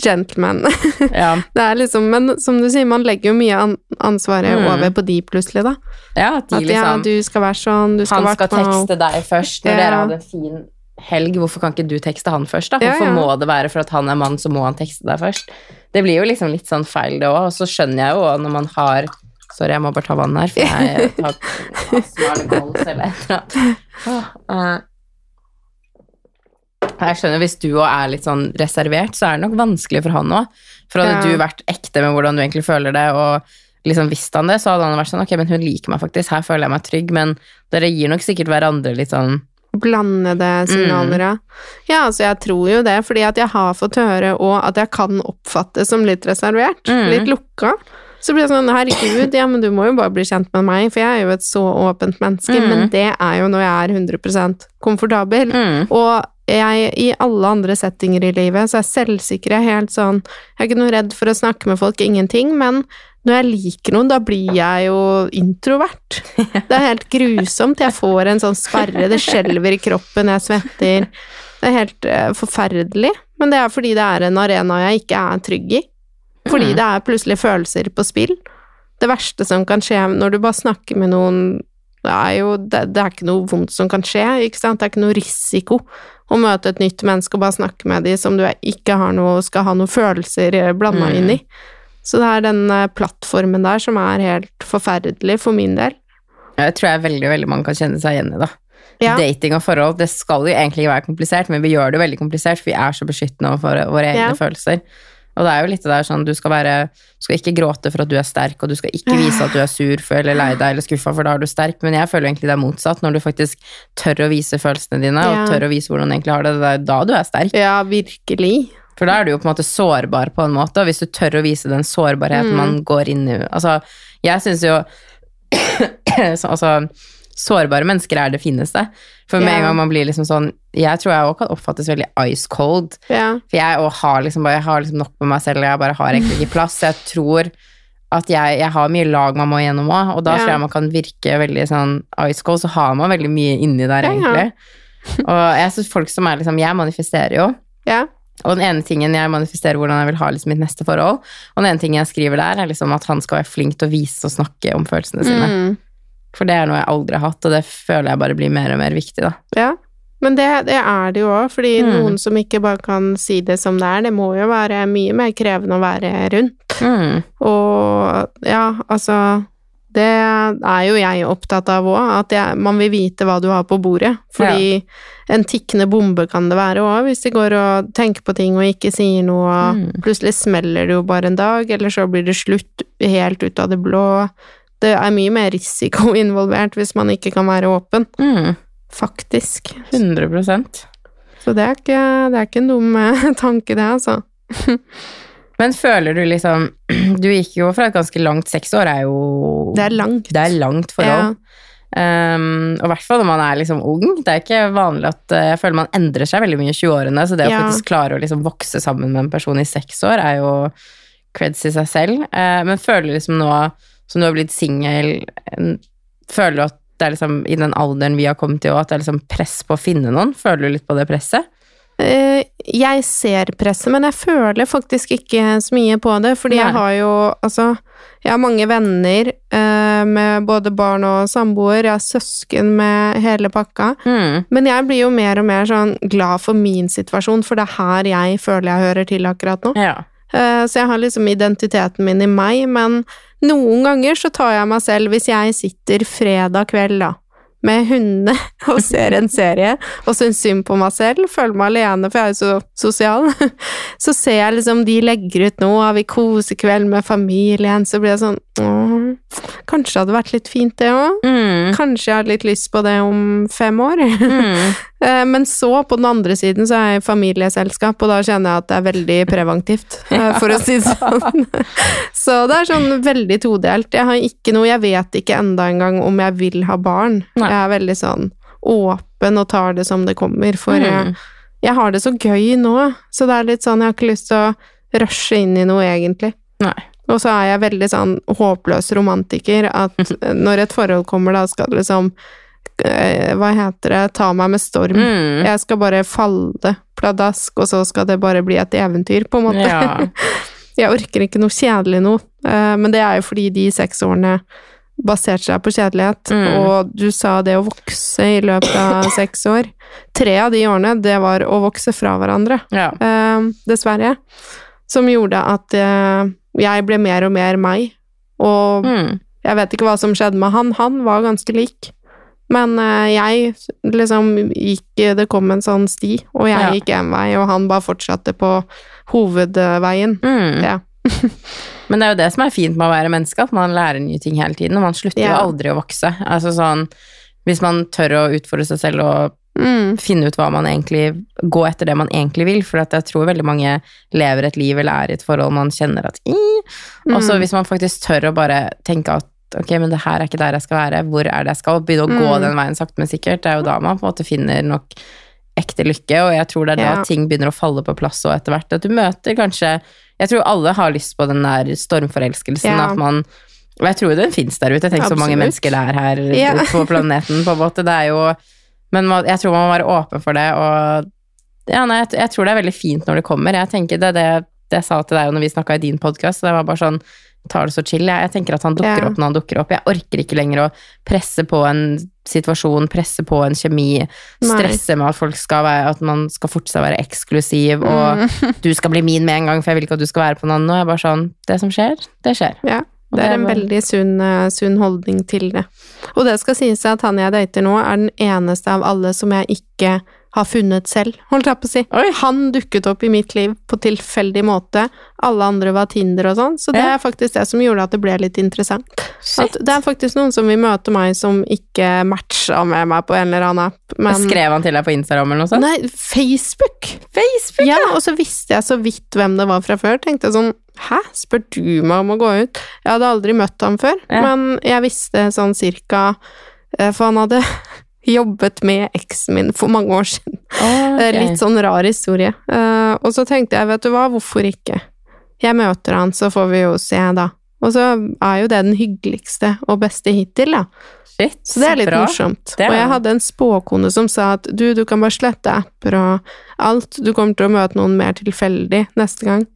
gentleman. [LAUGHS] Ja. Det er liksom, men som du sier, man legger jo mye an ansvaret Mm. over på de plutselig, da. ja, at de At ja, liksom du skal være sånn, du skal Han skal tekste deg først når Ja. dere hadde en fin helg. Hvorfor kan ikke du tekste han først, da? Hvorfor ja. må det være for at han er mann, så må han tekste deg først? Det blir jo liksom litt sånn feil, det òg. Og så skjønner jeg jo når man har Sorry, jeg må bare ta vann her, for jeg har astma eller et eller annet. Eh. Jeg skjønner hvis du òg er litt sånn reservert, så er det nok vanskelig for han òg. For hadde Ja. du vært ekte med hvordan du egentlig føler det, og liksom visste han det, så hadde han vært sånn ok, men hun liker meg faktisk, her føler jeg meg trygg, men dere gir nok sikkert hverandre litt sånn Blandede signaler, ja. Ja, altså jeg tror jo det, fordi at jeg har fått høre og at jeg kan oppfattes som litt reservert, Mm. litt lukka. Så blir det sånn, herregud, ja, men du må jo bare bli kjent med meg, for jeg er jo et så åpent menneske, Mm. men det er jo når jeg er 100 komfortabel. mm, Og jeg, i alle andre settinger i livet, så er er helt sånn, jeg er ikke noe redd for å snakke med folk, ingenting, men når jeg liker noen, da blir jeg jo introvert. [LAUGHS] Det er helt grusomt, jeg får en sånn sperre, det skjelver i kroppen, jeg svetter. Det er helt eh, forferdelig, men det er fordi det er en arena jeg ikke er trygg i. Fordi Mm. det er plutselig følelser på spill. Det verste som kan skje når du bare snakker med noen, det er jo det, det er ikke noe vondt som kan skje, ikke sant? Det er ikke noe risiko å møte et nytt menneske og bare snakke med dem som du ikke har noe, skal ha noen følelser blanda Mm. inn i. Så det er den eh, plattformen der som er helt forferdelig for min del. Jeg tror jeg veldig, veldig mange kan kjenne seg igjen i da. Ja. Dating og forhold, det skal jo egentlig ikke være komplisert, men vi gjør det veldig komplisert, for vi er så beskyttende overfor våre egne Ja. følelser. Og det er jo litt det der sånn, du skal være, du skal ikke gråte for at du er sterk, og du skal ikke vise at du er sur for, eller lei deg eller skuffa, for da er du sterk, men jeg føler egentlig det er motsatt, når du faktisk tør å vise følelsene dine, Ja. og tør å vise hvordan du egentlig har det, det er da du er sterk. Ja, virkelig. For da er du jo på en måte sårbar på en måte, og hvis du tør å vise den sårbarheten Mm. man går inn i Altså, jeg syns jo [CLEARS THROAT] så, Altså, sårbare mennesker er det fineste. For med yeah. en gang man blir liksom sånn Jeg tror jeg òg kan oppfattes veldig ice cold. Yeah. For jeg òg har liksom bare Jeg har liksom nok med meg selv, jeg bare har egentlig ikke plass. Jeg tror at jeg, jeg har mye lag man må gjennom òg, og da yeah. tror jeg man kan virke veldig sånn ice cold, så har man veldig mye inni der, egentlig. Og jeg syns folk som er liksom Jeg manifesterer jo. Og den ene tingen jeg manifesterer hvordan jeg vil ha liksom mitt neste forhold, og den ene tingen jeg skriver der, er liksom at han skal være flink til å vise og snakke om følelsene sine. Mm. For det er noe jeg aldri har hatt, og det føler jeg bare blir mer og mer viktig, da. Ja, men det, det er det jo òg, fordi Mm. noen som ikke bare kan si det som det er, det må jo være mye mer krevende å være rundt. Mm. Og ja, altså Det er jo jeg opptatt av òg, at jeg, man vil vite hva du har på bordet. Fordi en tikkende bombe kan det være òg, hvis de går og tenker på ting og ikke sier noe, og Mm. plutselig smeller det jo bare en dag, eller så blir det slutt helt ut av det blå. Det er mye mer risiko [LAUGHS] involvert hvis man ikke kan være åpen, Mm. faktisk. 100% Så det er ikke, det er ikke en dum eh, [LAUGHS] tanke, det, altså. [LAUGHS] Men føler du liksom [CLEARS THROAT] Du gikk jo fra et ganske langt Seks år er jo Det er langt. Det er langt forhold. Um, og i hvert fall når man er liksom ung. Det er ikke vanlig at uh, Jeg føler man endrer seg veldig mye i 20-årene, så det å Ja. faktisk klare å liksom vokse sammen med en person i seks år er jo creds i seg selv. Uh, men føler du liksom nå som du har blitt singel, føler du at det er liksom i den alderen vi har kommet til, òg, at det er liksom press på å finne noen? Føler du litt på det presset? Eh, jeg ser presset, men jeg føler faktisk ikke så mye på det, fordi Nei. jeg har jo Altså, jeg har mange venner eh, med både barn og samboer, jeg har søsken med hele pakka. Mm. Men jeg blir jo mer og mer sånn glad for min situasjon, for det er her jeg føler jeg hører til akkurat nå. Ja. Eh, Så jeg har liksom identiteten min i meg, men noen ganger så tar jeg meg selv, hvis jeg sitter fredag kveld da, med hundene [LAUGHS] og ser en serie, og syns synd på meg selv, føler meg alene, for jeg er jo så sosial, [LAUGHS] så ser jeg liksom de legger ut nå, har vi kosekveld med familien, så blir jeg sånn, åh, kanskje det hadde vært litt fint det også? Mm. Kanskje jeg har litt lyst på det om fem år? Mm. [LAUGHS] Eh, Men så, på den andre siden, så er jeg i familieselskap, og da kjenner jeg at det er veldig preventivt, eh, [LAUGHS] for å si det sånn. Så det er sånn veldig todelt. Jeg har ikke noe, jeg vet ikke enda engang om jeg vil ha barn. Nei. Jeg er veldig sånn åpen og tar det som det kommer, for Mm. jeg, jeg har det så gøy nå, så det er litt sånn, jeg har ikke lyst til å rushe inn i noe egentlig. Nei. Og så er jeg veldig sånn håpløs romantiker, at [LAUGHS] når et forhold kommer, da skal det liksom Hva heter det? Ta meg med storm. Mm. Jeg skal bare falle pladask, og så skal det bare bli et eventyr, på en måte. Ja. [LAUGHS] Jeg orker ikke noe kjedelig noe, eh, men det er jo fordi de seks årene baserte seg på kjedelighet, Mm. og du sa det å vokse i løpet av [CLEARS THROAT] seks år. Tre av de årene, det var å vokse fra hverandre ja. eh, dessverre, som gjorde at eh, jeg ble mer og mer meg. Og Mm. jeg vet ikke hva som skjedde med han, han var ganske lik. Men eh, jeg liksom gikk Det kom en sånn sti, og jeg Ja. gikk en vei, og han bare fortsatte på hovedveien. Mm. Ja. [LAUGHS] Men det er jo det som er fint med å være menneske, at man lærer nye ting hele tiden, og man slutter jo aldri å vokse. Altså sånn, hvis man tør å utfordre seg selv og Mm. finne ut hva man egentlig Gå etter det man egentlig vil, for at jeg tror veldig mange lever et liv eller er i et forhold man kjenner at mm. Og så Mm. hvis man faktisk tør å bare tenke at ok, men det her er ikke der jeg skal være, hvor er det jeg skal? Begynne å gå Mm. den veien sakte, men sikkert. Det er jo da man på en måte finner nok ekte lykke, og jeg tror det er da Ja. ting begynner å falle på plass òg etter hvert. At du møter kanskje Jeg tror alle har lyst på den der stormforelskelsen, Ja. at man og jeg tror den fins der ute. Tenk så mange mennesker det er her [LAUGHS] Ja. på planeten. på en måte. Det er jo Men jeg tror man må være åpen for det, og ja, nei, jeg tror det er veldig fint når det kommer. Jeg tenker det er det, det jeg sa til deg når vi snakka i din podkast, det var bare sånn tar det så chill. Jeg, jeg tenker at han dukker Ja. opp når han dukker opp. Jeg orker ikke lenger å presse på en situasjon, presse på en kjemi, Nei. stresse med at folk skal være, at man skal fortsatt være eksklusiv, og Mm. [LAUGHS] du skal bli min med en gang, for jeg vil ikke at du skal være på noen annen. Og jeg bare sånn, det som skjer, det skjer. Ja. Det er en veldig sunn, eh, sunn holdning til det. Og det skal sies at han jeg dater nå, er den eneste av alle som jeg ikke har funnet selv, holdt jeg på å si. Oi. Han dukket opp i mitt liv på tilfeldig måte. Alle andre var Tinder og sånn, så det Ja. er faktisk det som gjorde at det ble litt interessant. Det er faktisk noen som vil møte meg som ikke matcha med meg på en eller annen app, men Skrev han til deg på Instagram eller noe sånt? Nei, Facebook! Facebook, Ja, og så visste jeg så vidt hvem det var fra før. Tenkte jeg sånn Hæ, spør du meg om å gå ut? Jeg hadde aldri møtt ham før, Ja. men jeg visste sånn cirka eh, For han hadde jobbet med eksen min for mange år siden. Eh. Litt sånn rar historie. Eh, og så tenkte jeg, vet du hva, hvorfor ikke? Jeg møter han, så får vi jo se, da. Og så er jo det den hyggeligste og beste hittil, da. Shit, Så det er litt bra. morsomt. Er- Og jeg hadde en spåkone som sa at du, du kan bare slette apper og alt, du kommer til å møte noen mer tilfeldig neste gang.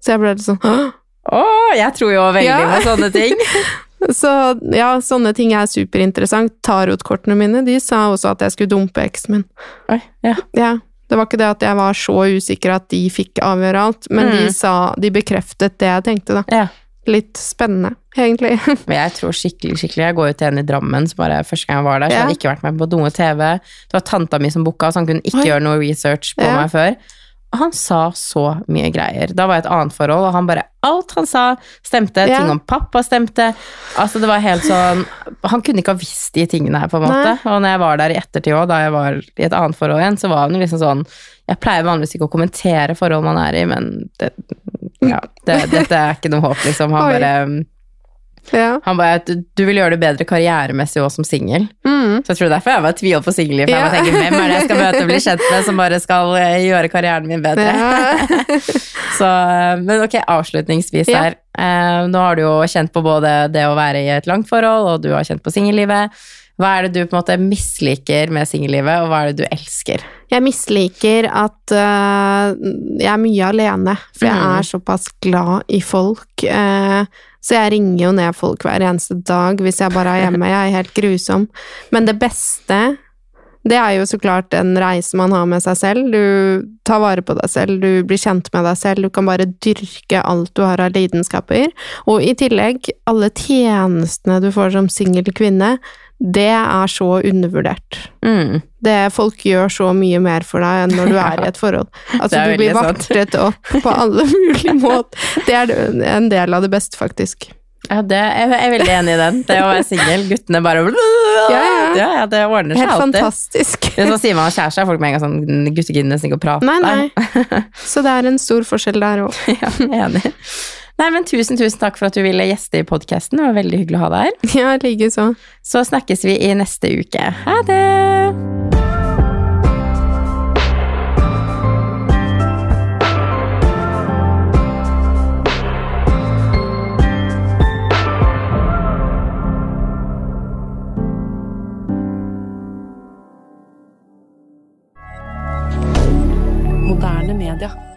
Så jeg ble litt sånn «Åh!» Å, jeg tror jo veldig Ja. på sånne ting. [LAUGHS] Så ja, sånne ting er superinteressant. Tarotkortene mine, de sa også at jeg skulle dumpe eksen min. Oi, ja. Ja, det var ikke det at jeg var så usikker at de fikk avgjøre alt, men Mm. de sa, de bekreftet det jeg tenkte da. ja. Litt spennende, egentlig. [LAUGHS] Men jeg tror skikkelig, skikkelig Jeg går jo til en i Drammen som bare første gang jeg var der, så Ja. hadde ikke vært med på noe TV. Det var tanta mi som booka, så han kunne ikke Oi. gjøre noe research på Ja. meg før. Og han sa så mye greier. Da var jeg et annet forhold, og han bare Alt han sa, stemte. Ja. Ting om pappa stemte. Altså, det var helt sånn Han kunne ikke ha visst de tingene her, på en måte. Og når jeg var der i ettertid òg, da jeg var i et annet forhold igjen, så var han liksom sånn Jeg pleier vanligvis ikke å kommentere forhold man er i, men det, ja, det, dette er ikke noe håp, liksom. Han bare Ja. Han bare at du, vil gjøre det bedre karrieremessig òg som singel. Mm. Så jeg tror derfor jeg var tviholdt på singelliv. For Ja. hvem er det jeg skal møte og bli kjent med som bare skal eh, gjøre karrieren min bedre? Ja. [LAUGHS] Så, eh, men ok, avslutningsvis her. Eh, nå har du jo kjent på både det å være i et langt forhold, og du har kjent på singellivet. Hva er det du på en måte misliker med singellivet, og hva er det du elsker? Jeg misliker at uh, jeg er mye alene, for jeg Mm. er såpass glad i folk. øh, så jeg ringer jo ned folk hver eneste dag hvis jeg bare er hjemme. Jeg er helt grusom. Men det beste, det er jo så klart en reise man har med seg selv. Du tar vare på deg selv, du blir kjent med deg selv, du kan bare dyrke alt du har av lidenskaper. Og i tillegg, alle tjenestene du får som singel kvinne, det er så undervurdert. Mm. Det, folk gjør så mye mer for deg enn når du [LAUGHS] er i et forhold. Altså, du blir vartet opp på alle mulige måter. Det er en del av det beste, faktisk. Ja, det, jeg er veldig enig i den. Det å være singel, guttene bare [LAUGHS] ja. ja, ja, det ordner seg Helt alltid. fantastisk. Men så sier man kjæreste er folk med en gang sånn Gutter gidder nesten ikke å prate. Nei, nei. Så det er en stor forskjell der òg. [LAUGHS] Ja, enig. Nei, men tusen, tusen takk for at du ville gjeste i podkasten. Det var veldig hyggelig å ha deg her. [LAUGHS] Ja, likeså. Så snakkes vi i neste uke. Ha det! moderne media.